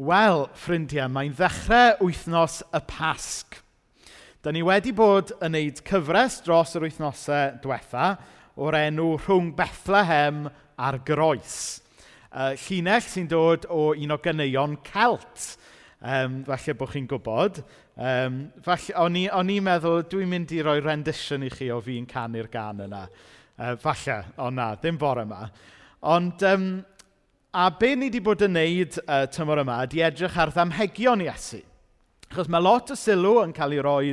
Wel, ffrindiau, mae'n ddechrau wythnos y Pasg. Da ni wedi bod yn neud cyfres dros yr wythnosau diwetha o'r enw rhwng Bethlehem a'r Groes. Uh, llinell sy'n dod o un o gyneuon Celt. Um, falle bod chi'n gwybod. Um, falle, o'n, i, o'n i'n meddwl, dwi'n mynd i roi rendition i chi o fi'n canu'r gan yna. Uh, falle, o na, ddim bore yma. Ond um, A be ni wedi bod yn wneud uh, tymor yma ydy edrych ar ddamhegion Iesu. Achos mae lot o sylw yn cael ei roi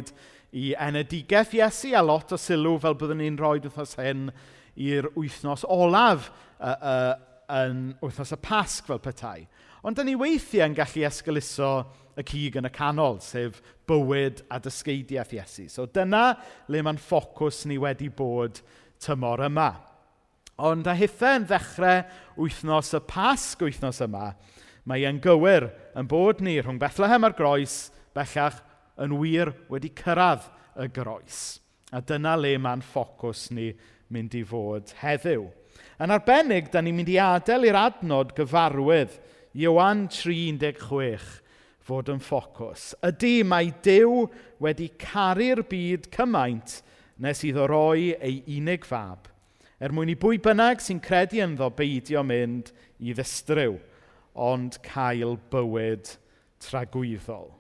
i enedigaeth Iesu a lot o sylw fel byddwn ni'n rhoi wythnos hyn i'r wythnos olaf uh, uh, yn wythnos y Pasg fel petai. Ond da ni weithiau yn gallu esgyluso y cig yn y canol, sef bywyd a dysgeidiaeth Iesu. So dyna le mae'n ffocws ni wedi bod tymor yma. Ond a hithau yn ddechrau wythnos y Pasg wythnos yma, mae e'n gywir yn bod ni rhwng Bethlehem a'r Groes bellach yn wir wedi cyrraedd y groes. A dyna le mae'n ffocws ni mynd i fod heddiw. Yn arbennig, da ni'n mynd i adael i'r adnod gyfarwydd Iwan 316 fod yn ffocws. Ydy mae Dyw wedi caru'r byd cymaint nes iddo roi ei unig fab – er mwyn i bwy bynnag sy'n credu ynddo beidio mynd i ddistryw, ond cael bywyd tragwyddol.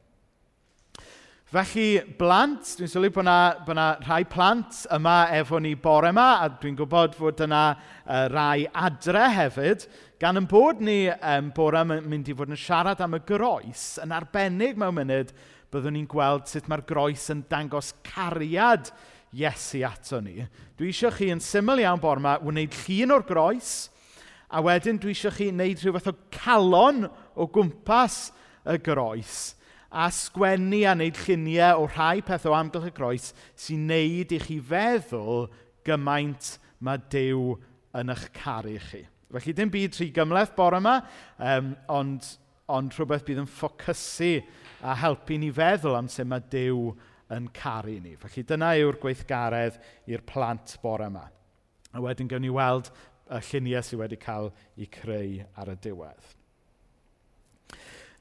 Felly, blant, dwi'n sylwi bod yna, bod yna rhai plant yma efo ni bore yma, a dwi'n gwybod fod yna uh, rai adre hefyd, gan yn bod ni um, bore yma mynd i fod yn siarad am y groes, yn arbennig mewn munud, byddwn ni'n gweld sut mae'r groes yn dangos cariad Iesu ato ni, Dwi eisiau chi yn syml iawn bor yma wneud llun o'r groes, a wedyn dwi eisiau chi wneud rhyw fath o calon o gwmpas y groes, a sgwennu a wneud lluniau o rhai peth o amgylch y groes sy'n wneud i chi feddwl gymaint mae Dyw yn eich caru chi. Felly, dim byd rhy gymleth bore yma, um, ond, ond rhywbeth bydd yn ffocysu a helpu ni feddwl am sut mae Dyw yn caru ni. Felly dyna yw'r gweithgaredd i'r plant bore yma. A wedyn gawn ni weld y lluniau sydd wedi cael eu creu ar y diwedd.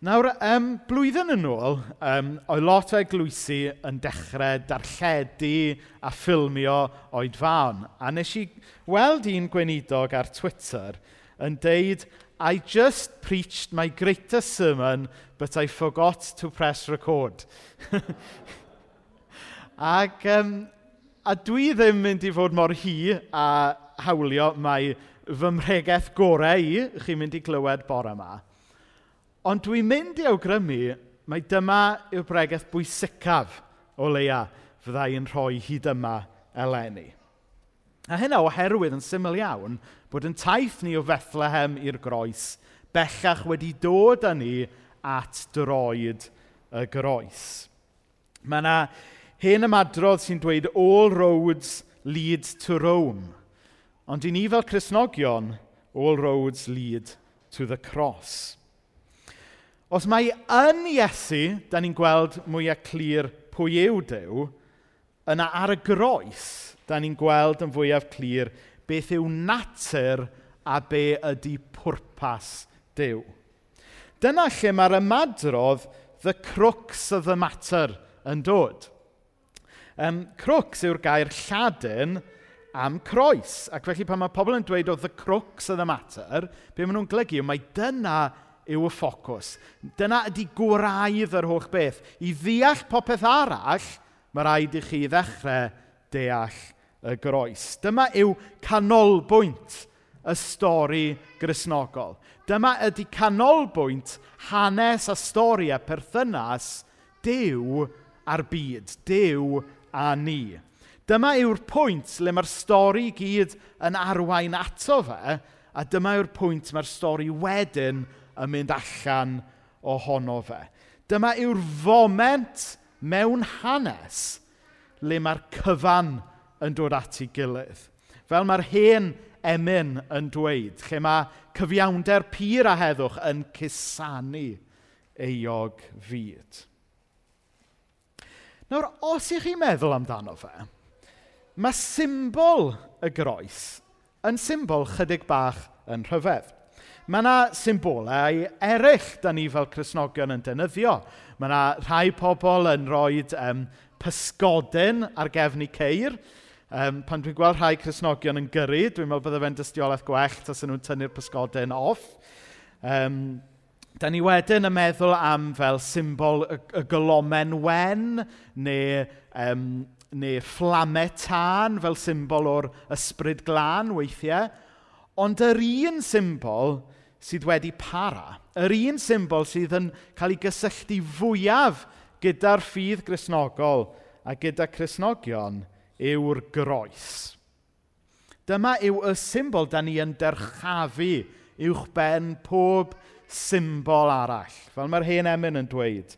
Nawr, um, blwyddyn yn ôl, um, oedd lot o eglwysu yn dechrau darlledu a ffilmio oedfaon. A nes i weld un gweinidog ar Twitter yn deud, I just preached my greatest sermon, but I forgot to press record. Ac, um, a dwi ddim mynd i fod mor hi a hawlio mai fy mhregaeth gorau i chi'n mynd i glywed bore yma. Ond dwi'n mynd i awgrymu mae dyma yw'r bregaeth bwysicaf o leia fydda i'n rhoi hyd yma eleni. A hynna oherwydd yn syml iawn bod yn taith ni o Fethlehem i'r groes bellach wedi dod â ni at droed y groes. Mae yna hen ymadrodd sy'n dweud all roads lead to Rome. Ond i ni fel Cresnogion, all roads lead to the cross. Os mae yn Iesu, da ni'n gweld mwyaf clir pwy yw Dyw, yna ar y groes, da ni'n gweld yn fwyaf clir beth yw natur a be ydy pwrpas Dyw. Dyna lle mae'r ymadrodd the crux of the matter yn dod. Um, crux yw'r gair Lladin am croes. Ac felly pan mae pobl yn dweud oedd the crux of the matter, be maen nhw'n glygu yw mai dyna yw y ffocws. Dyna ydy gwraidd yr holl beth. I ddeall popeth arall, mae rhaid i chi ddechrau deall y groes. Dyma yw canolbwynt y stori grisnogol. Dyma ydy canolbwynt hanes a stori a perthynas Dyw a'r byd. Dyw a ni. Dyma yw'r pwynt le mae'r stori gyd yn arwain ato fe, a dyma yw'r pwynt mae'r stori wedyn yn mynd allan ohono fe. Dyma yw'r foment mewn hanes le mae'r cyfan yn dod at ei gilydd. Fel mae'r hen emyn yn dweud, lle mae cyfiawnder pyr a heddwch yn cusanu eog fyd. Nawr, os ych chi'n meddwl amdano fe, mae symbol y groes yn symbol chydig bach yn rhyfedd. Mae yna symbolau eraill da ni fel Cresnogion yn defnyddio. Mae yna rhai pobl yn rhoi um, pysgodyn ar gefn i ceir. Um, pan dwi'n gweld rhai Cresnogion yn gyrru, dwi'n meddwl bydde fe'n dystiolaeth gwell tas nhw'n tynnu'r pysgodyn off. Um, Da ni wedyn yn meddwl am fel symbol y, y glomen wen neu, um, neu fflamau tân fel symbol o'r ysbryd glân weithiau. Ond yr un symbol sydd wedi para, yr un symbol sydd yn cael ei gysylltu fwyaf gyda'r ffydd grisnogol a gyda crisnogion yw'r groes. Dyma yw y symbol da ni yn derchafu uwch ben pob symbol symbol arall. Fel mae'r hen emyn yn dweud,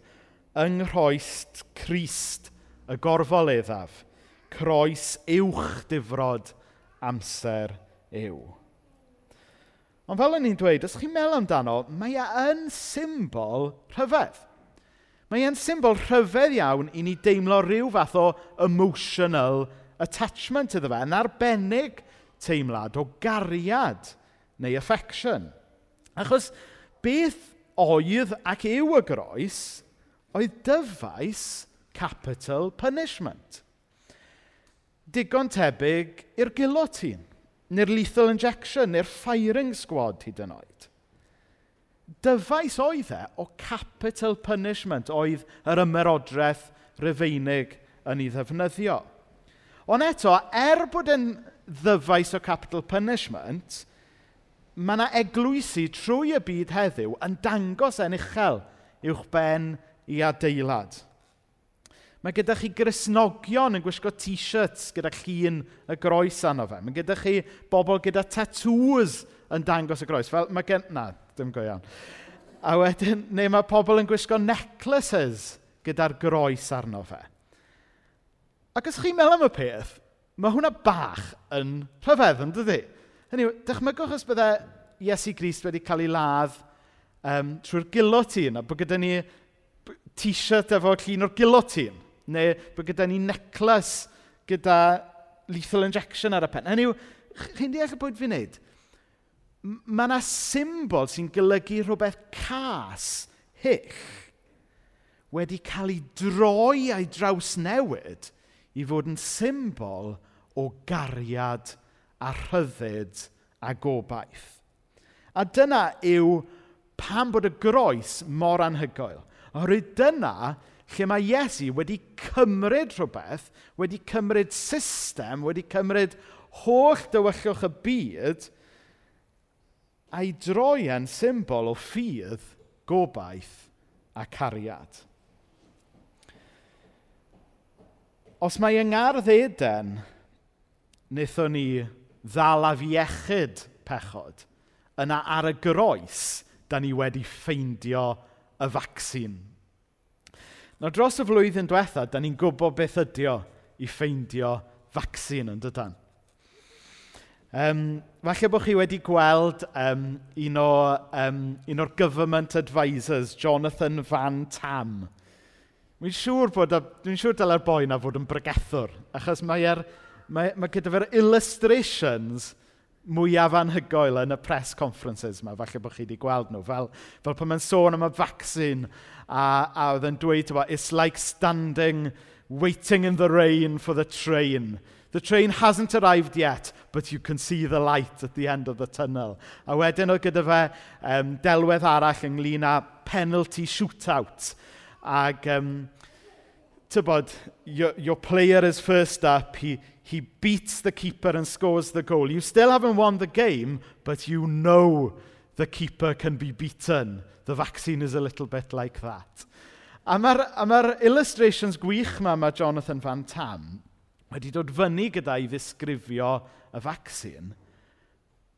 yng nghroest Crist y gorfol eddaf, croes uwch difrod amser yw. Ond fel o'n i'n dweud, os chi'n meddwl amdano, mae e yn symbol rhyfedd. Mae e'n symbol rhyfedd iawn i ni deimlo rhyw fath o emotional attachment iddo fe, yn arbennig teimlad o gariad neu affection. Achos beth oedd ac yw y groes oedd dyfais capital punishment. Digon tebyg i'r gilotin, neu'r lethal injection, neu'r firing squad hyd yn oed. Dyfais oedd e o capital punishment oedd yr ymerodraeth Rufeinig yn ei ddefnyddio. Ond eto, er bod yn ddyfais o capital punishment, mae yna eglwysi trwy y byd heddiw yn dangos yn uchel uwch ben i adeilad. Mae gyda chi grisnogion yn gwisgo t-shirts gyda llun y groes anno fe. Mae gyda chi bobl gyda tatŵs yn dangos y groes. Fel, mae gen... Na, dim go iawn. A wedyn, neu mae pobl yn gwisgo necklaces gyda'r groes arno fe. Ac os chi'n meddwl am y peth, mae hwnna bach yn rhyfedd, yn dydy? Hynny yw, dychmygwch os bydde Iesu Grist wedi cael ei ladd um, trwy'r gilotin, a bod gyda ni t-shirt efo llun o'r gilotin, neu bod gyda ni neclas gyda lethal injection ar y pen. Hynny yw, chi'n deall y bwyd fi'n neud? Mae yna symbol sy'n golygu rhywbeth cas, hych, wedi cael ei droi a'i draws newid i fod yn symbol o gariad a rhyddid a gobaith. A dyna yw pam bod y groes mor anhygoel. Oherwydd dyna lle mae Iesu wedi cymryd rhywbeth, wedi cymryd system, wedi cymryd holl dywyllwch y byd, a'i droi yn symbol o ffydd, gobaith a cariad. Os mae yng Ngardd Eden, wnaethon ni ddalaf iechyd pechod, yna ar y groes, da ni wedi ffeindio y vaccine. Nawr dros y flwyddyn diwetha, da ni'n gwybod beth ydy o i ffeindio vaccine yn dydan. Um, falle bod chi wedi gweld um, un, o, um, un o'r government advisors, Jonathan Van Tam. Dwi'n siŵr bod, dwi'n siŵr dyla'r boi na fod yn bregethwr, achos mae'r er mae, mae gyda fe'r illustrations mwyaf anhygoel yn y press conferences yma, falle bod chi wedi gweld nhw, fel, fel pan mae'n sôn am y vaccine a, a oedd yn dweud, it's like standing, waiting in the rain for the train. The train hasn't arrived yet, but you can see the light at the end of the tunnel. A wedyn oedd gyda fe um, delwedd arall ynglyn â penalty shootout. Ac um, tybod, your, your player is first up, he, he beats the keeper and scores the goal. You still haven't won the game, but you know the keeper can be beaten. The vaccine is a little bit like that. A mae'r ma illustrations gwych ma mae Jonathan Van Tam wedi dod fyny gyda i ddisgrifio y vaccine.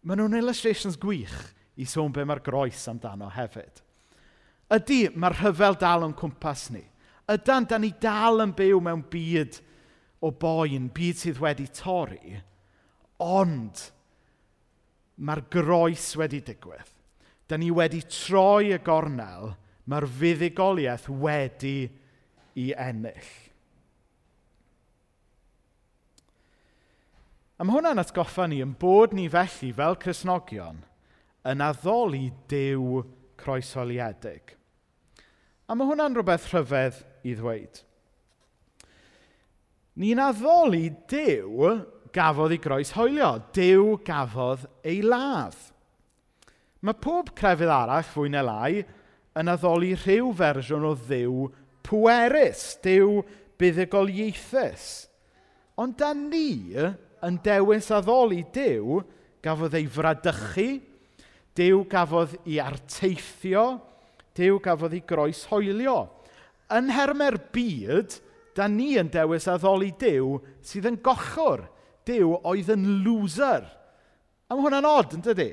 Mae nhw'n illustrations gwych i sôn be mae'r groes amdano hefyd. Ydy, mae'r rhyfel dal yn cwmpas ni. Ydan, da ni dal yn byw mewn byd o boen, byd sydd wedi torri, ond mae'r groes wedi digwydd. Da ni wedi troi y gornel, mae'r fuddugoliaeth wedi i ennill. A mae hwnna'n atgoffa ni yn bod ni felly fel Cresnogion yn addoli dew croesoliedig. A mae hwnna'n rhywbeth rhyfedd i ddweud. Ni'n addoli dew gafodd ei groes hoelio. Dew gafodd ei ladd. Mae pob crefydd arall, fwy neu lai, yn addoli rhyw fersiwn o ddew pwerus, dew buddugol ieithus. Ond da ni yn dewis addoli dew gafodd ei fradychu, dew gafodd ei arteithio, dew gafodd ei groes hoelio. Yn hermau'r byd, da ni yn dewis addoli Duw sydd yn gochwr. Duw oedd yn loser. A mae hwnna'n od, yn dydy?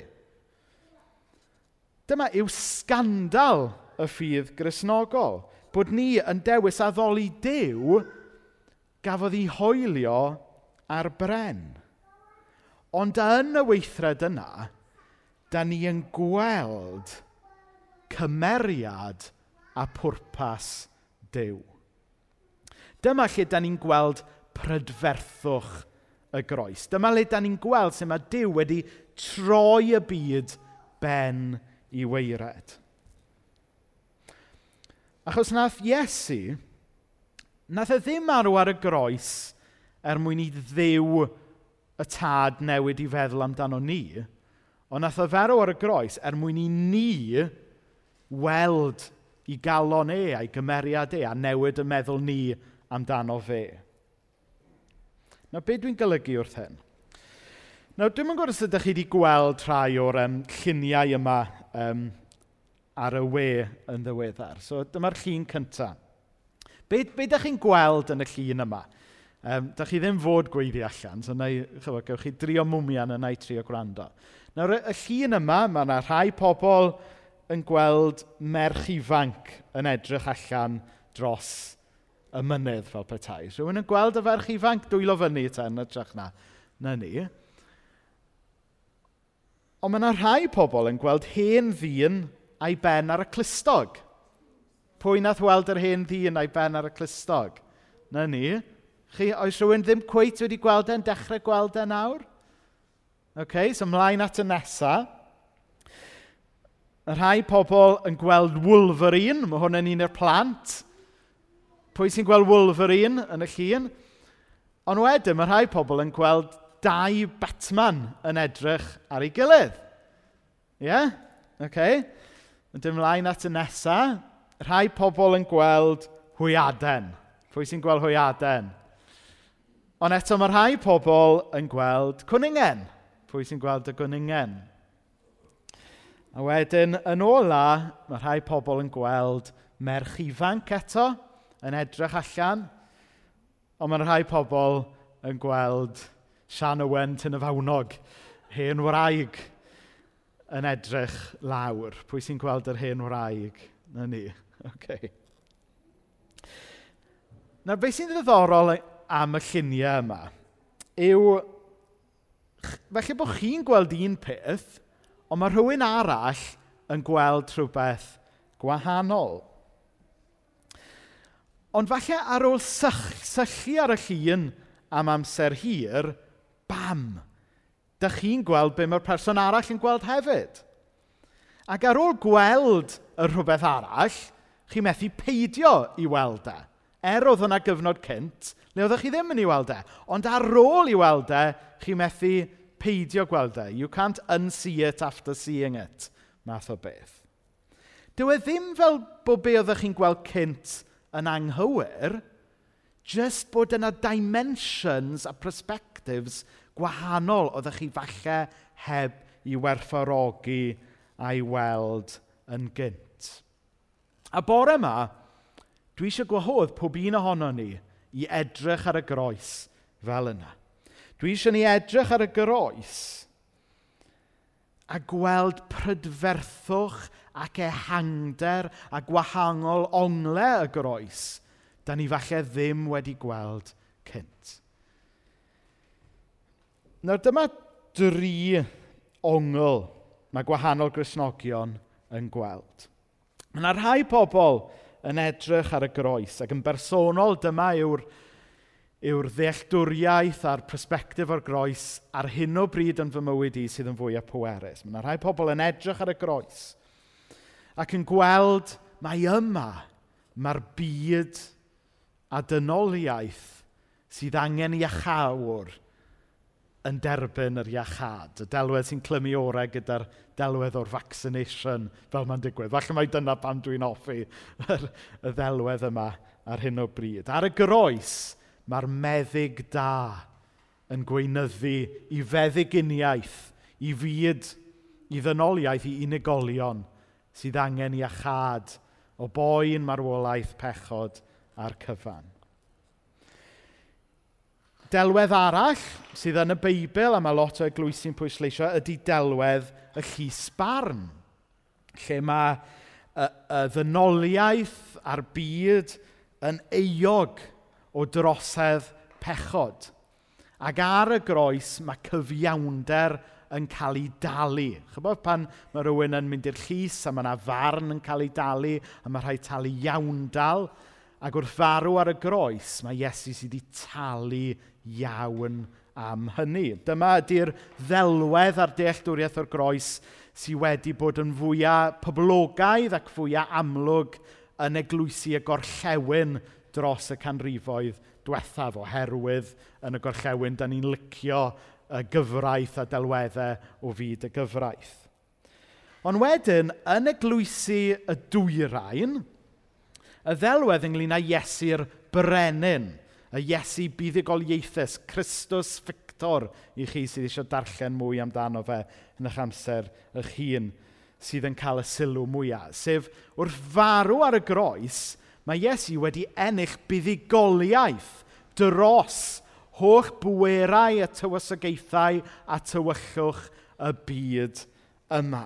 Dyma yw scandal y ffydd grisnogol. Bod ni yn dewis addoli Duw gafodd ei hoelio ar bren. Ond yn y weithred yna, da ni yn gweld cymeriad a pwrpas dew. Dyma lle da ni'n gweld prydferthwch y groes. Dyma le da ni'n gweld sut mae Duw wedi troi y byd ben i weired. Achos nath Iesu, nath e ddim arw ar y groes er mwyn i ddew y tad newid i feddwl amdano ni, ond nath e o ferw ar y groes er mwyn i ni weld i galon e a'i gymeriad e a newid y meddwl ni amdano fe. Nawr, beth dwi'n golygu wrth hyn? Nawr, dwi'n yn gwybod os ydych chi wedi gweld rhai o'r um, lluniau yma um, ar y we yn ddiweddar. So, dyma'r llun cyntaf. Be, be ydych chi'n gweld yn y llun yma? Um, da chi ddim fod gweiddi allan, so neu, chyfo, gewch chi drio mwmian yna i trio gwrando. Nawr, y llun yma, mae yna rhai pobl yn gweld merch ifanc yn edrych allan dros y mynydd fel petai. Rhywun yn gweld y ferch ifanc dwylo fyny te yn ytrach na. Na ni. Ond mae yna rhai pobl yn gweld hen ddyn a'i ben ar y clustog. Pwy nath weld yr hen ddyn a'i ben ar y clustog? Na ni. Chi, oes rhywun ddim cweith wedi gweld e'n dechrau gweld e nawr? Oce, okay, so ymlaen at y nesaf. Y rhai pobl yn gweld Wolverine, mae hwn yn un o'r plant. Pwy sy'n gweld Wolverine yn y llun? Ond wedyn, mae rhai pobl yn gweld dau Batman yn edrych ar ei gilydd. Ie? Yeah? Okay. Yn dim mlaen at y nesaf, rhai pobl yn gweld hwyaden. Pwy sy'n gweld hwyaden? Ond eto mae rhai pobl yn gweld cwningen. Pwy sy'n gweld y cwningen? A wedyn, yn ola, mae rhai pobl yn gweld merch ifanc eto yn edrych allan. Ond mae rhai pobl yn gweld Sian Owen Tynafawnog, hen wraig, yn edrych lawr. Pwy sy'n gweld yr hen wraig? Na ni. Okay. Nawr, beth sy'n ddiddorol am y lluniau yma yw, felly bod chi'n gweld un peth, Ond mae rhywun arall yn gweld rhywbeth gwahanol. Ond falle ar ôl sych, sychu ar y llun am amser hir, bam, dych chi'n gweld be mae'r person arall yn gweld hefyd. Ac ar ôl gweld y rhywbeth arall, chi methu peidio i weld e. Er oedd yna gyfnod cynt, le oeddech chi ddim yn ei weld e. Ond ar ôl i weld e, chi methu peidio gweld e. You can't unsee it after seeing it, math o beth. Dyw e ddim fel bod be oeddech chi'n gweld cynt yn anghywir, just bod yna dimensions a perspectives gwahanol oeddech chi falle heb i werthfawrogi a'i weld yn gynt. A bore yma, dwi eisiau gwahodd pob un ohono ni i edrych ar y groes fel yna. Dwi eisiau ni edrych ar y groes a gweld prydferthwch ac ehangder a gwahanol ongle y groes da ni falle ddim wedi gweld cynt. Nawr dyma dri ongl mae gwahanol grisnogion yn gweld. Mae yna rhai pobl yn edrych ar y groes ac yn bersonol dyma yw'r yw'r ddealltwriaeth a'r persbectif o'r groes ar hyn o bryd yn fy mywyd i sydd yn fwyaf pwerus. Mae yna rhai pobl yn edrych ar y groes ac yn gweld mae yma mae'r byd a dynoliaeth sydd angen iachawr yn derbyn yr iachad. Y delwedd sy'n clymu orau gyda'r delwedd o'r vaccination fel mae'n digwydd. Falle mai dyna pan dwi'n offi y ddelwedd yma ar hyn o bryd. Ar y groes, Mae'r meddyg da yn gweinyddu i feddyginiaeth, i fyd, i ddynoliaeth, i unigolion sydd angen i achad o boi'n marwolaeth pechod a'r cyfan. Delwedd arall sydd yn y Beibl, a mae lot o eglwysi'n pwysleisio, ydy delwedd y llys barn, lle mae y, y ddynoliaeth a'r byd yn eog o drosedd pechod. Ac ar y groes mae cyfiawnder yn cael ei dalu. Chybod pan mae rhywun yn mynd i'r llys a mae yna farn yn cael ei dalu a mae rhai talu iawndal. Ac wrth farw ar y groes, mae Iesu sydd wedi talu iawn am hynny. Dyma ydy'r ddelwedd a'r dealltwriaeth o'r groes sydd wedi bod yn fwyaf poblogaidd ac fwyaf amlwg yn eglwysu y gorllewin dros y canrifoedd diwethaf oherwydd yn y gorllewin, da ni'n licio y gyfraith a delweddau o fyd y gyfraith. Ond wedyn, yn eglwysu y dwyrain, y ddelwedd ynglyn â Iesu'r brenin, y Iesu buddigol ieithus, Christus Victor, i chi sydd eisiau darllen mwy amdano fe yn eich amser eich hun sydd yn cael y sylw mwyaf. Sef, wrth farw ar y groes, Mae Iesu wedi ennill buddigoliaeth dros holl bwerau a tywysogaethau a tywyllwch y byd yma.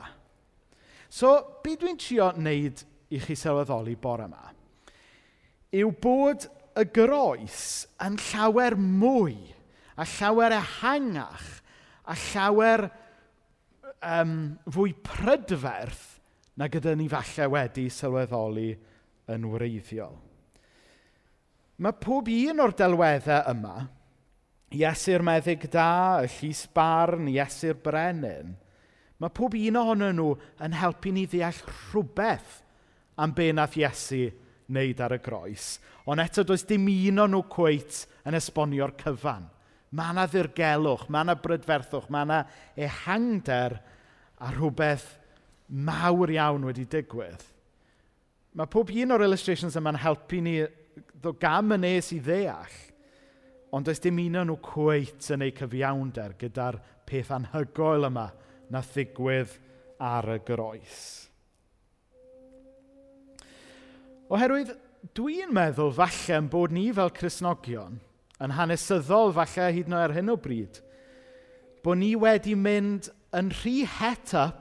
So, beth dwi'n trio wneud i chi sylweddoli bore yma yw bod y groes yn llawer mwy a llawer ehangach a llawer um, fwy prydferth na gyda ni falle wedi sylweddoli yn wreiddiol. Mae pob un o'r delweddau yma, Iesu'r meddyg da, y llys barn, Iesu'r brenin, mae pob un ohonyn nhw yn helpu ni ddeall rhywbeth am be nath Iesu wneud ar y groes. Ond eto does dim un o'n nhw cweit yn esbonio'r cyfan. Mae yna ddirgelwch, mae yna brydferthwch, mae yna ehangder a rhywbeth mawr iawn wedi digwydd. Mae pob un o'r illustrations yma'n helpu ni ddod gam y nes i ddeall, ond does dim un o'n nhw cweit yn ei cyfiawnder gyda'r peth anhygoel yma na ddigwydd ar y groes. Oherwydd, dwi'n meddwl falle yn bod ni fel Cresnogion, yn hanesyddol falle hyd yn oed ar hyn o bryd, bod ni wedi mynd yn rhy het up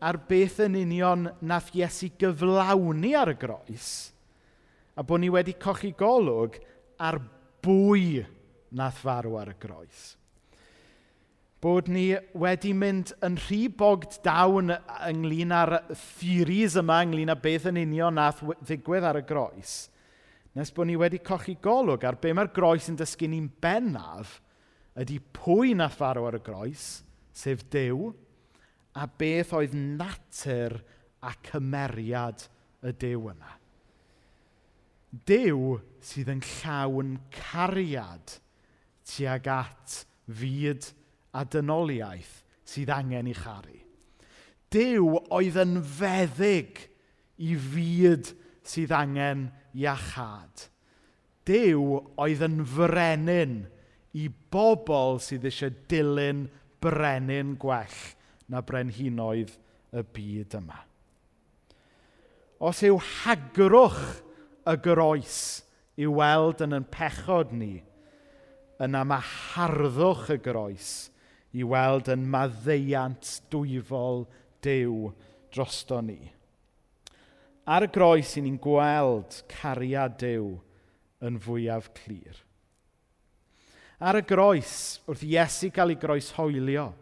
ar beth yn union nath Iesu gyflawni ar y groes a bod ni wedi cochi golwg ar bwy nath farw ar y groes. Bod ni wedi mynd yn rhy bogd down ynglyn â'r theories yma, ynglyn â beth yn union nath ddigwydd ar y groes, nes bod ni wedi cochi golwg ar be mae'r groes yn dysgu ni'n bennaf ydy pwy nath farw ar y groes, sef Dyw, a beth oedd natur a cymeriad y Dyw yna. Dyw sydd yn llawn cariad tuag at fyd a dynoliaeth sydd angen i charu. Dyw oedd yn feddyg i fyd sydd angen iachad. Dyw oedd yn frenin i bobl sydd eisiau dilyn brenin gwell na brenhinoedd y byd yma. Os yw hagrwch y groes i weld yn yn pechod ni, yna mae harddwch y groes i weld yn maddeiant dwyfol dew drosto ni. Ar y groes i ni'n gweld cariad dew yn fwyaf clir. Ar y groes, wrth Iesu gael ei groes hoelio,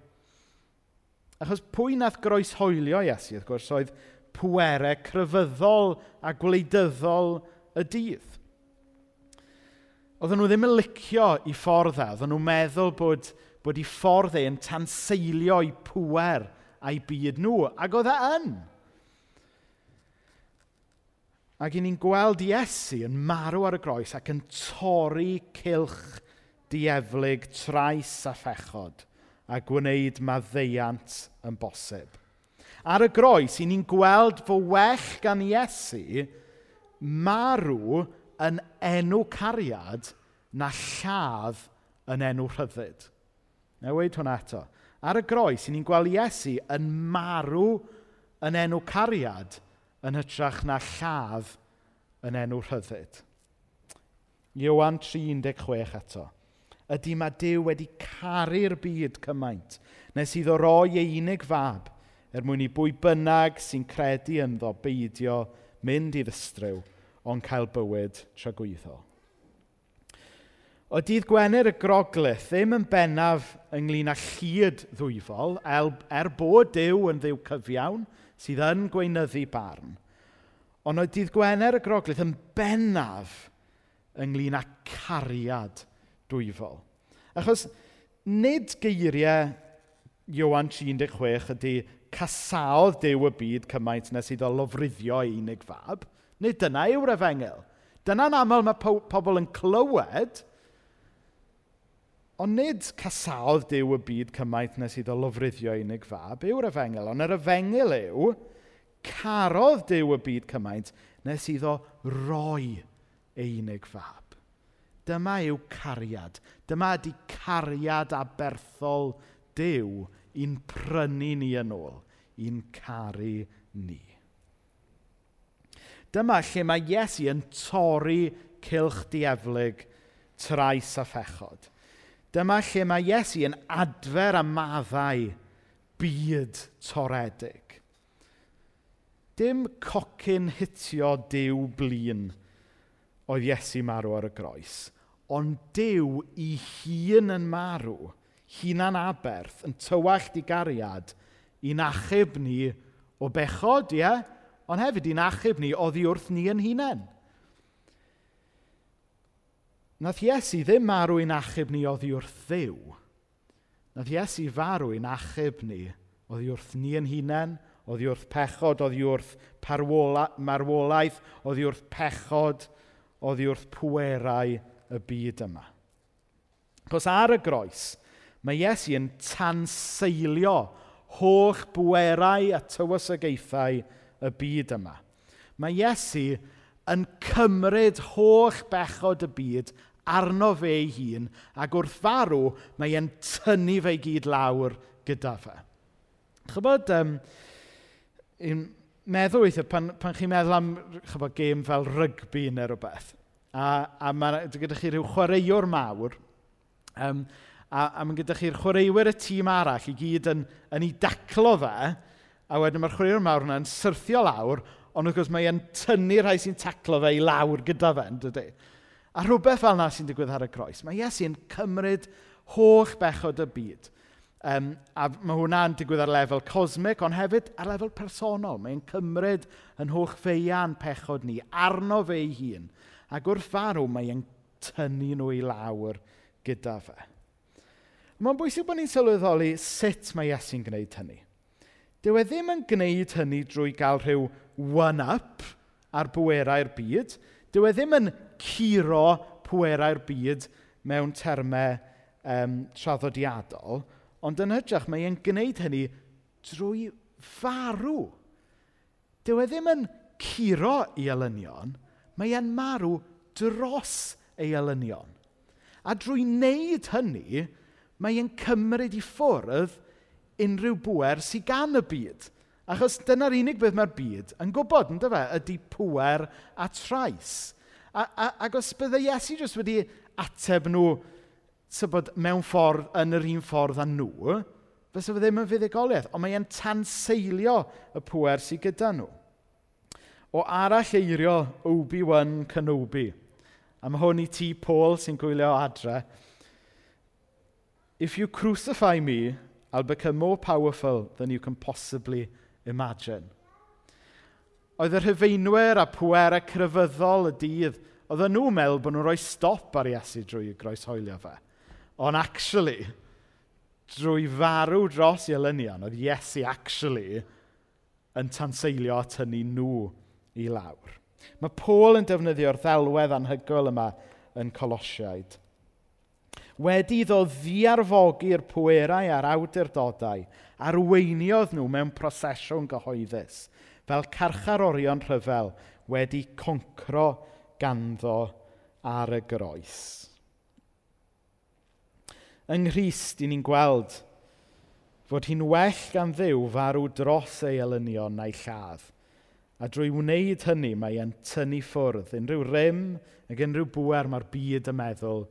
Achos pwy nath groes hoelio Iesu, wrth gwrs, oedd pwerau crefyddol a gwleidyddol y dydd. Oedden nhw ddim yn licio i ffordd e. Oedden nhw'n meddwl bod, bod i ffordd e yn tanseilio i pwer a'i byd nhw. Ac oedd e yn. Ac i ni'n gweld Iesu yn marw ar y groes ac yn torri cilch dieflig, trais a phechod a gwneud maddeiant yn bosib. Ar y groes, i ni'n gweld fo well gan Iesu marw yn enw cariad na lladd yn enw rhyddid. Na weid hwnna eto. Ar y groes, i ni'n gweld Iesu yn marw yn enw cariad yn hytrach na lladd yn enw rhyddid. Iwan 3, 16 eto ydy mae Dyw wedi caru'r byd cymaint, nes iddo roi ei unig fab, er mwyn i bwy bynnag sy'n credu ynddo beidio mynd i ddistryw, ond cael bywyd tragwyddo. O dydd Gwener y Groglith ddim yn bennaf ynglyn â chyd ddwyfol, er, er bod Dyw yn ddiw cyfiawn sydd yn gweinyddu barn. Ond oedd dydd Gwener y Groglith yn bennaf ynglyn â cariad dwyfol. Achos nid geiriau Iwan 16 ydy casaodd Dyw y byd cymaint nes iddo lofruddio unig fab. Nid dyna yw'r efengil. Dyna'n aml mae po pobl yn clywed, ond nid casaodd Dyw y byd cymaint nes iddo lofruddio unig fab yw'r efengil. Ond yr efengil yw, carodd Dyw y byd cymaint nes iddo roi ei unig fab. Dyma yw cariad. Dyma ydy cariad aberthol Duw i'n prynu ni yn ôl, i'n caru ni. Dyma lle mae Iesu yn torri cilch dieflig trais a phechod. Dyma lle mae Iesu yn adfer a maddau byd toredig. Dim cocyn hitio diw blin oedd Iesu marw ar y groes – ond Dyw i hun yn marw, hunan aberth, yn tywallt i gariad, i'n achub ni o bechod, ie, yeah? ond hefyd i'n achub ni oddi wrth ni yn hunain. Nath Iesu ddim marw i'n achub ni oddi wrth ddiw. Nath Iesu farw i'n achub ni oddi wrth ni yn hunain, oddi wrth pechod, oddi wrth parwola, marwolaeth, oddi wrth pechod, oddi wrth pwerau, y byd yma. Cos ar y groes, mae Iesu yn tanseilio holl bwerau a tywysogaethau y byd yma. Mae Iesu yn cymryd holl bechod y byd arno fe ei hun ac wrth farw mae e'n tynnu fe i gyd lawr gyda fe. Chybod, um, meddwl weithio, pan, pan chi'n meddwl am chybod, gêm fel rygbi neu rhywbeth, A, a mae gyda chi rhyw chwaraewr mawr, um, a, a mae gyda chi'r chwaraewyr y tîm arall i gyd yn, yn ei daclo fe, a wedyn mae'r chwaraewr mawr yna'n syrthio lawr, ond wrth gwrs mae e'n tynnu rhai sy'n taclo fe i lawr gyda fe, dydy. A rhywbeth fel yna sy'n digwydd ar y croes, mae Iesu'n cymryd holl bechod y byd. Um, a mae hwnna'n digwydd ar lefel cosmic, ond hefyd ar lefel personol. Mae'n cymryd yn holl feian pechod ni, arno fe ei hun. Ac wrth farw, mae e'n tynnu nhw i lawr gyda fe. Mae'n bwysig bod ni'n sylweddoli sut mae Iesu'n gwneud hynny. Dyw e ddim yn gwneud hynny drwy gael rhyw one-up ar bwerau'r byd. Dyw e ddim yn curo pwerau'r byd mewn termau um, traddodiadol, ond yn hytrach mae e'n gwneud hynny drwy farw. Dyw e ddim yn curo i elynion, mae e'n marw dros ei elynion. A drwy wneud hynny, mae e'n cymryd i ffwrdd unrhyw bwer sy'n gan y byd. Achos dyna'r unig beth mae'r byd yn gwybod, ynddo fe, ydy pwer a trais. A, a, ac os byddai Iesu jyst wedi ateb nhw bod, mewn ffordd, yn yr un ffordd â nhw, fysa fe ddim yn fuddugoliaeth, ond mae e'n tanseilio y pwer sydd gyda nhw o arall eirio Obi-Wan Kenobi. Am hwn i ti, Paul, sy'n gwylio adre. If you crucify me, I'll become more powerful than you can possibly imagine. Oedd y rhyfeinwyr a pwerau crefyddol y dydd, oedd nhw'n meddwl bod nhw'n rhoi stop ar Iesu drwy groeshoelio fe. Ond actually, drwy farw dros i elynion, oedd Iesu actually yn tanseilio at hynny nhw i lawr. Mae Paul yn defnyddio'r ddelwedd anhygoel yma yn Colosiaid. Wedi iddo ddiarfogi'r pwerau a'r awdurdodau, arweiniodd nhw mewn prosesiwn gyhoeddus, fel carcharorion rhyfel wedi concro ganddo ar y groes. Yng Nghyst, ni'n gweld fod hi'n well gan ddiw farw dros ei elynion na'i lladd – A drwy wneud hynny, mae e'n tynnu ffwrdd unrhyw rym ac unrhyw bwer mae'r byd y meddwl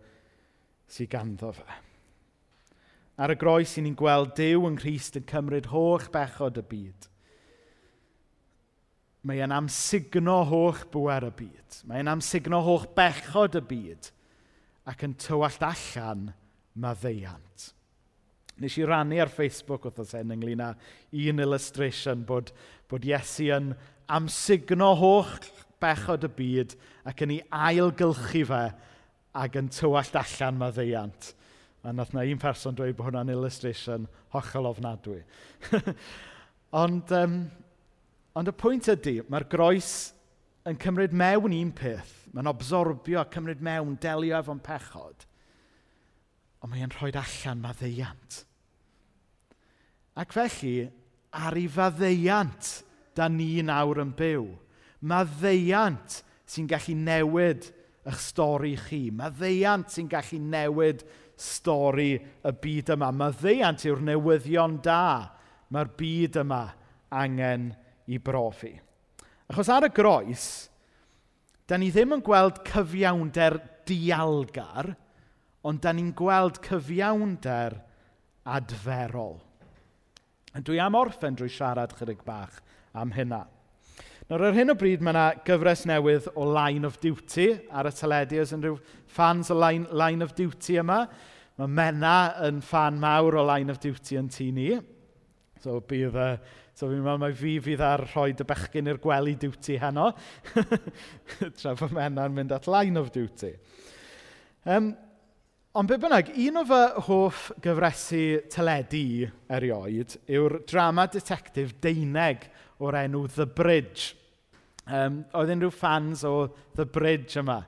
sy'n ganddo fe. Ar y groes, i ni'n gweld Dyw yng Nghyst yn cymryd holl bechod y byd. Mae e'n amsugno holl bwer y byd. Mae e'n amsugno holl bechod y byd ac yn tywallt allan maddeiant. Nes i rannu ar Facebook wrth os hyn ynglyn â un illustration bod, bod Iesu yn amsugno hoch bechod y byd ac yn ei ailgylchu fe ac yn tywallt allan maddeiant. A nath na un person dweud bod hwnna'n illustration hollol ofnadwy. ond, um, ond y pwynt ydy, mae'r groes yn cymryd mewn un peth. Mae'n absorbio, cymryd mewn, delio efo'n pechod. Ond mae'n rhoi allan maddeiant. Ac felly, ar ei faddeiant da ni nawr yn byw. Mae ddeiant sy'n gallu newid eich stori chi. Mae ddeiant sy'n gallu newid stori y byd yma. Mae ddeiant yw'r newyddion da. Mae'r byd yma angen i brofi. Achos ar y groes, da ni ddim yn gweld cyfiawnder dialgar, ond da ni'n gweld cyfiawnder adferol. Dwi am orffen drwy siarad chydig bach am hynna. Nawr, ar hyn o bryd, mae yna gyfres newydd o Line of Duty ar y teledu. Os unrhyw fans o Line, Line of Duty yma, mae Mena yn fan mawr o Line of Duty yn tu ni. So, bydd. Uh, so, fi'n meddwl mai fi fydd ar rhoi dy bechgyn i'r gwely duty heno. Tra fy Mena'n mynd at Line of Duty. Um, Ond be bynnag, un o fy hoff gyfresu teledu erioed yw'r drama detective Deineg o'r enw The Bridge. Um, oedd unrhyw fans o The Bridge yma.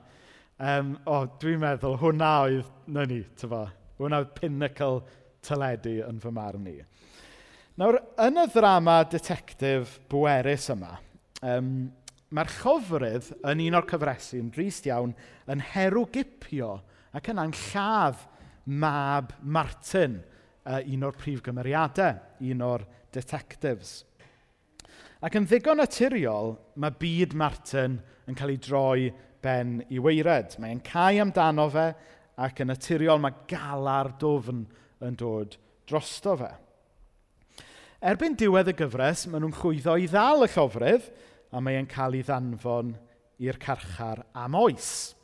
Um, o, oh, dwi'n meddwl, hwnna oedd, na ni, tyfa, hwnna oedd pinnacle teledu yn fy marn i. Nawr, yn y ddrama detective bwerus yma, um, mae'r chofrydd yn un o'r cyfresu'n drist iawn yn herw gipio ac yna'n lladd mab Martin, uh, un o'r prif gymeriadau, un o'r detectives. Ac yn ddigon naturiol, mae byd Martin yn cael ei droi ben i weired. Mae cael amdano fe ac yn naturiol mae gala'r dofn yn dod drosto fe. Erbyn diwedd y gyfres, maen nhw'n chwyddo i ddal y llofrydd a mae'n cael ei ddanfon i'r carchar am oes.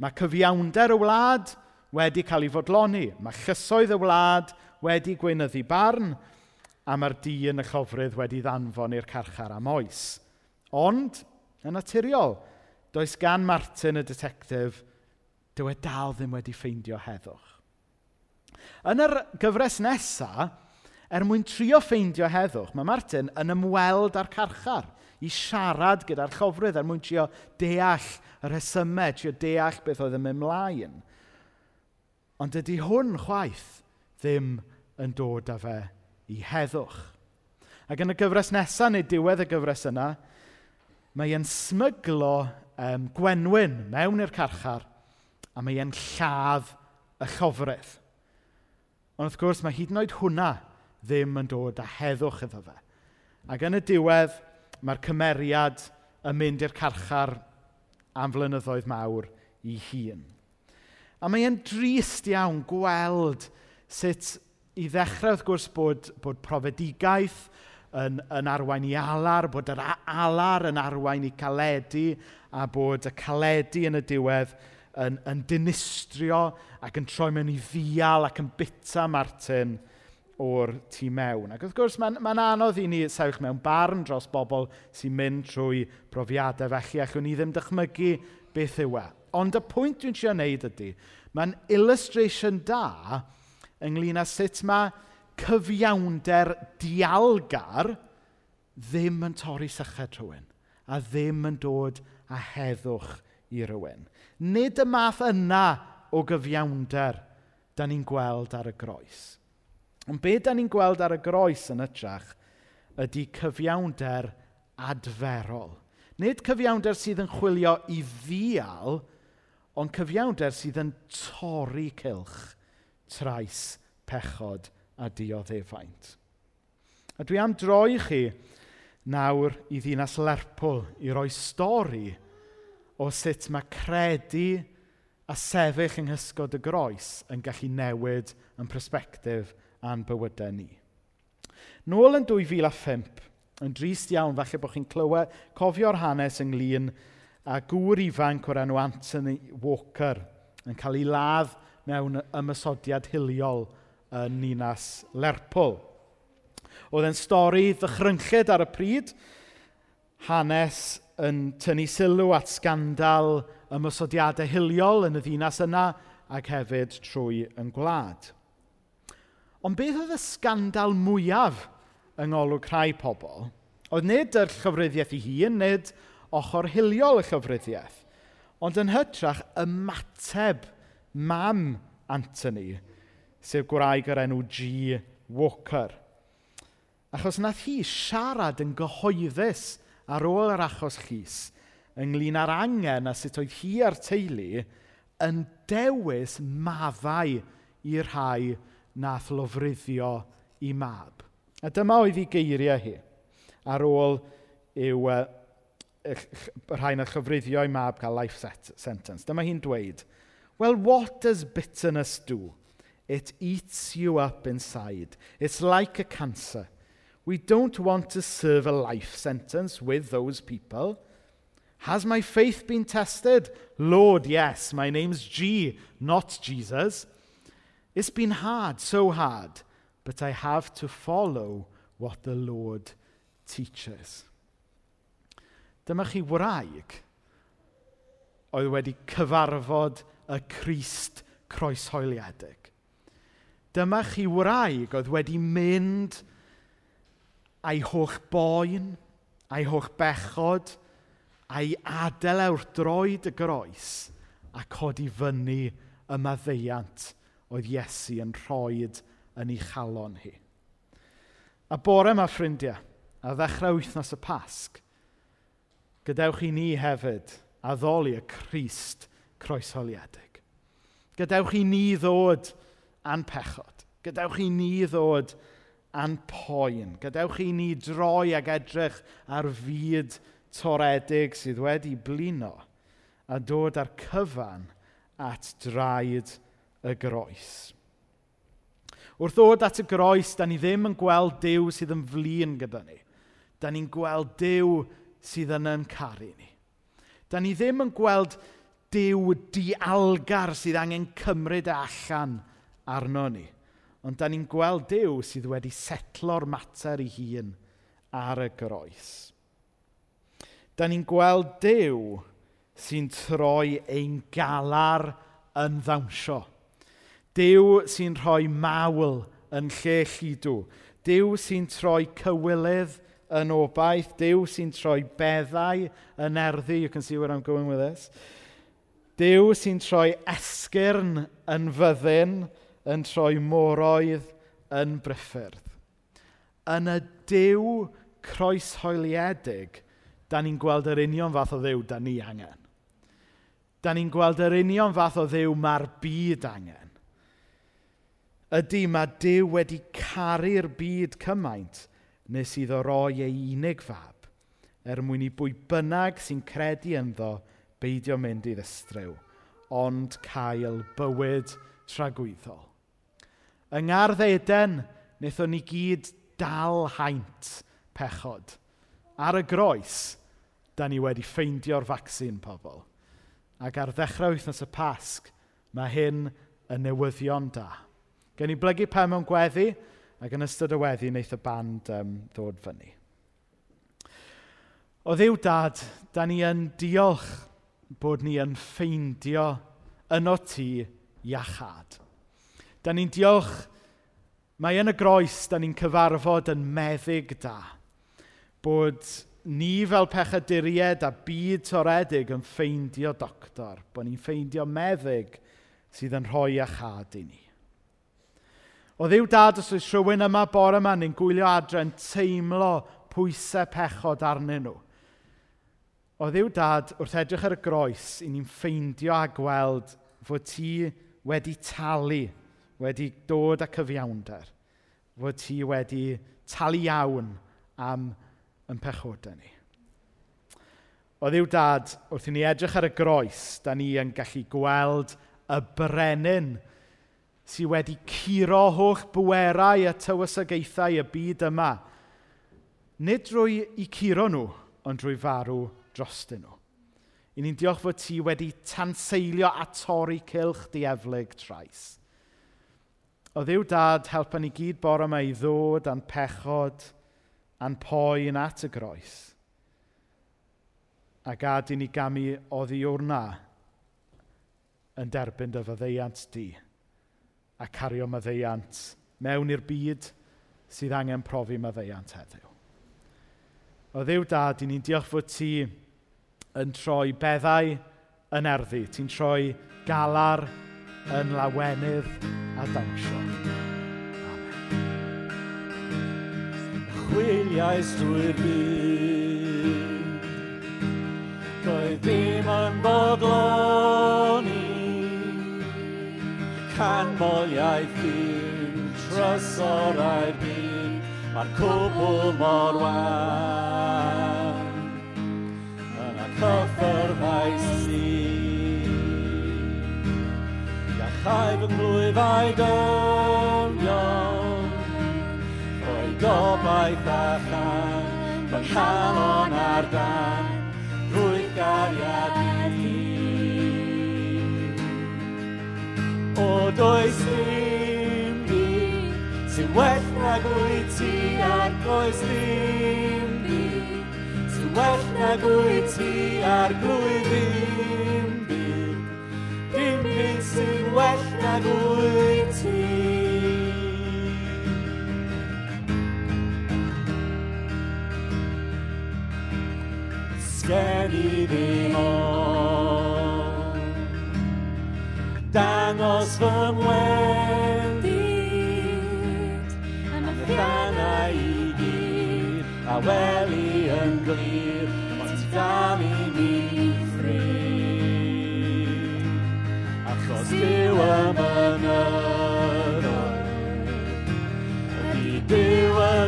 Mae cyfiawnder y wlad wedi cael ei fodloni. Mae llysoedd y wlad wedi gweinyddu barn a mae'r dyn y chofrydd wedi ddanfon i'r carchar am oes. Ond, yn naturiol, does gan Martin y detectif, dyw e dal ddim wedi ffeindio heddwch. Yn yr gyfres nesaf, er mwyn trio ffeindio heddwch, mae Martin yn ymweld â'r carchar i siarad gyda'r chofrydd er mwyn trio deall y rhesymau, trio deall beth oedd yn ymlaen. Ond ydy hwn chwaith ddim yn dod â fe i heddwch. Ac yn y gyfres nesaf, neu diwedd y gyfres yna, mae e'n smyglo um, gwenwyn mewn i'r carchar a mae e'n lladd y llofrydd. Ond wrth gwrs, mae hyd yn oed hwnna ddim yn dod â heddwch iddo fe. Ac yn y diwedd, mae'r cymeriad yn mynd i'r carchar am flynyddoedd mawr i hun. A mae e'n drist iawn gweld sut i ddechrau wrth gwrs bod, bod profedigaeth yn, yn arwain i alar, bod yr alar yn arwain i caledu a bod y caledu yn y diwedd yn, yn dinistrio ac yn troi mewn i ddial ac yn bita Martin o'r tu mewn. Ac wrth gwrs, mae'n ma, anodd i ni sewch mewn barn dros bobl sy'n mynd trwy brofiadau felly, ac ni ddim dychmygu beth yw e. Ond y pwynt dwi'n siarad wneud ydy, mae'n illustration da ynglyn â sut mae cyfiawnder dialgar ddim yn torri syched rhywun a ddim yn dod â heddwch i rhywun. Nid y math yna o gyfiawnder da ni'n gweld ar y groes. Ond be da ni'n gweld ar y groes yn ytrach ydy cyfiawnder adferol. Nid cyfiawnder sydd yn chwilio i ddial, ond cyfiawnder sydd yn torri cilch trais, pechod a dioddefaint. A dwi am droi chi nawr i ddinas Lerpwl i roi stori o sut mae credu a sefyll yng nghysgod y groes yn gallu newid yn prospectif a'n bywydau ni. Nôl yn 2005, yn drist iawn falle bod chi'n clywed, cofio'r hanes ynglyn a gŵr ifanc o'r enw Anthony Walker yn cael ei ladd mewn ymysodiad hiliol yn ninas Lerpwl. Oedd e'n stori ddychrynllyd ar y pryd, hanes yn tynnu sylw at sgandal ymysodiadau hiliol yn y ddinas yna ac hefyd trwy yn gwlad. Ond beth oedd y sgandal mwyaf yng ngolwg rhai pobl? Oedd nid yr llyfryddiaeth ei hun, nid ochr hiliol y llyfryddiaeth, ond yn hytrach ymateb mam Anthony, sef gwraig yr enw G. Walker. Achos nath hi siarad yn gyhoeddus ar ôl yr achos llys ynglyn â'r angen a sut oedd hi a'r teulu yn dewis maddau i rhai nath lofruddio i mab. A dyma oedd ei geiriau hi ar ôl i'w uh, rhain a chyfruddio i mab cael life set, sentence. Dyma hi'n dweud, Well, what does bitterness do? It eats you up inside. It's like a cancer. We don't want to serve a life sentence with those people. Has my faith been tested? Lord, yes. My name's G, not Jesus. It's been hard, so hard, but I have to follow what the Lord teaches. Dyma chi wraig oedd wedi cyfarfod y Crist croeshoeliedig. Dyma chi wraig oedd wedi mynd a'i holl boen, a'i holl bechod, a'i adael awr droed y groes a codi fyny y maddeiant oedd Iesu yn rhoed yn ei chalon hi. A bore yma, ffrindiau, a ddechrau wythnos y pasg, gadewch i ni hefyd addoli y Crist croeshoeliedig. Gadewch i ni ddod a'n pechod. Gadewch i ni ddod a'n poen. Gadewch i ni droi ag edrych ar fyd toredig sydd wedi blino a dod ar cyfan at draed y groes. Wrth ddod at y groes, da ni ddim yn gweld Dyw sydd yn flin gyda ni. Da ni'n gweld Dyw sydd yn yn caru ni. Da ni ddim yn gweld Dyw dialgar sydd angen cymryd e allan arno ni. Ond da ni'n gweld Dyw sydd wedi setlo'r mater ei hun ar y groes. Da ni'n gweld Dyw sy'n troi ein galar yn ddawnsio. Dyw sy'n rhoi mawl yn lle llidw. Dyw sy'n troi cywilydd yn obaith. Dyw sy'n troi beddau yn erddi. You can see where I'm going with this. Dyw sy'n troi esgyrn yn fyddin, yn troi moroedd yn bryffyrdd. Yn y Duw croeshoeliedig, da ni'n gweld yr union fath o ddew da ni angen. Da ni'n gweld yr union fath o ddew mae'r byd angen. Ydy mae Dyw wedi caru'r byd cymaint nes iddo roi ei unig fab, er mwyn i bwy bynnag sy'n credu ynddo, Beidio mynd i'r ddistryw, ond cael bywyd tragwyddol. Yng Ngardd Eden, wnaethon ni gyd dal haint pechod. Ar y groes, da ni wedi ffeindio'r vaccine, pobl. Ac ar ddechrau wythnos y pasg, mae hyn yn newyddion da. Gen i blygu pen mewn gweddi, ac yn ystod y weddi, wnaeth y band um, ddod fyny. O ddiw dad, da ni yn diolch bod ni yn ffeindio yno ti iachad. Da ni'n diolch, mae yn y groes da ni'n cyfarfod yn meddyg da, bod ni fel pechaduried a byd toredig yn ffeindio doctor, bod ni'n ffeindio meddyg sydd yn rhoi iachad i ni. O ddiw dad, os oes rhywun yma bore yma, ni'n gwylio adre'n teimlo pwysau pechod arnyn nhw. Oedd yw dad wrth edrych ar y groes, i ni'n ffeindio a gweld fod ti wedi talu, wedi dod â cyfiawnder. Fod ti wedi talu iawn am yn pechodau ni. Oedd yw dad wrth i ni edrych ar y groes, da ni yn gallu gweld y brenin sydd wedi curo holl bwerau a tywysogaethau y byd yma. Nid drwy i curo nhw, ond drwy farw drostyn nhw. I ni'n diolch fod ti wedi tanseilio a torri cilch dieflig trais. O ddiw dad, helpa ni gyd bore yma i ddod a'n pechod a'n poen at y groes. A gad i ni gamu o o'r na yn derbyn dy fyddeiant di a cario myddeiant mewn i'r byd sydd angen profi myddeiant heddiw. O ddiw dad, i ni'n diolch fod ti yn troi beddau yn erddi. Ti'n troi galar yn lawenydd a dawnsio. Amen. Chwiliau strwy'r byd Doedd ddim yn bodloni Canmoliaeth byd Trysorau'r byd Mae'r cwbl mor wan cyfforddais i. Iachai fy nghlwyfau dynion, roi gobaith a chan, fy chalon ar dan, drwy gariad i. O does dim byd sy'n well nag wyt ti ar goes dim, well na gwyd ti ar glwydd un byd. Dim byd sy'n well na gwyd ti. Sgen i ddim o dangos fy mwendid am y llanau i gyd a wel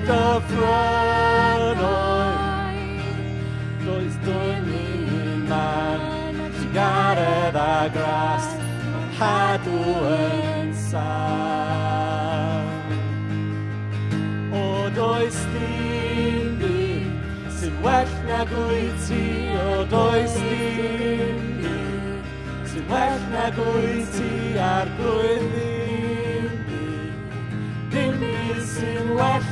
dy ffrwnoedd Does dwylun man Ti'n garedd a gras Yn cadw yn sal O does dim byd Sy'n well nag O does dim byd Sy'n well nag ti Ar glwydd ddim byd. Dim byd sy'n well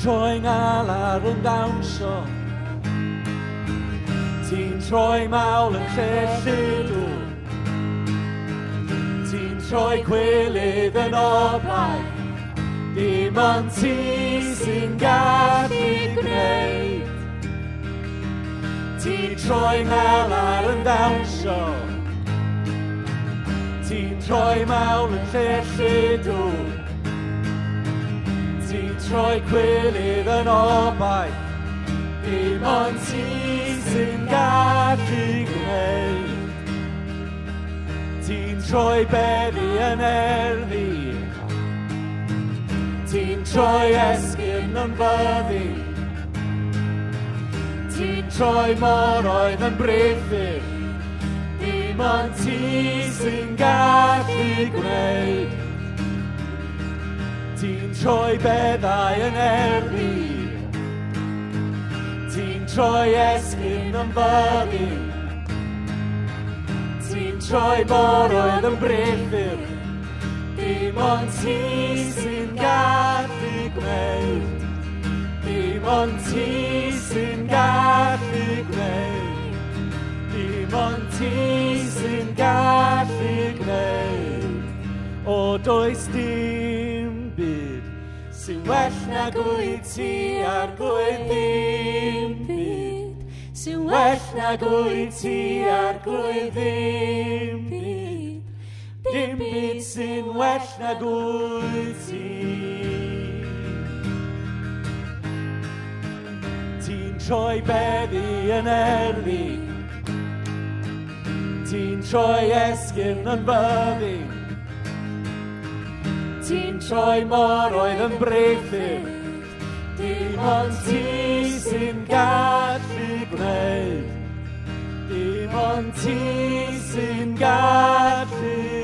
troi ngal ar yn dawnsio Ti'n troi mawl yn lle llydw Ti'n troi gwylydd yn oblau Dim ond ti sy'n gallu gwneud. Ti'n troi mawl ar yn dawnsio Ti'n troi mawl yn lle llydw troi cwilydd yn obaith, dim ond ti sy'n gallu gwneud. Ti'n troi beddi yn erddi, ti'n troi esgyn yn fyddi, ti'n troi moroedd yn brithir, dim ond ti sy'n gallu gwneud. Ti'n troi beddau yn erbu Ti'n troi esgyn yn fyddi Ti'n troi boroedd yn brethur Dim ond ti sy'n gallu gwneud. Dim ond ti sy'n gallu gwneud. Dim ond ti sy'n gallu gwneud. O does dim sy'n well na gwyd ti ar gwyd ddim byd. Sy'n well na gwyd ti ar gwyd ddim byd. Dim byd sy'n well na gwyd ti. Ti'n troi beddi yn erddi Ti'n troi esgyn yn byddi ti'n troi mor oedd yn brethyn. Dim ond ti sy'n gallu gwneud. Dim ond ti sy'n gallu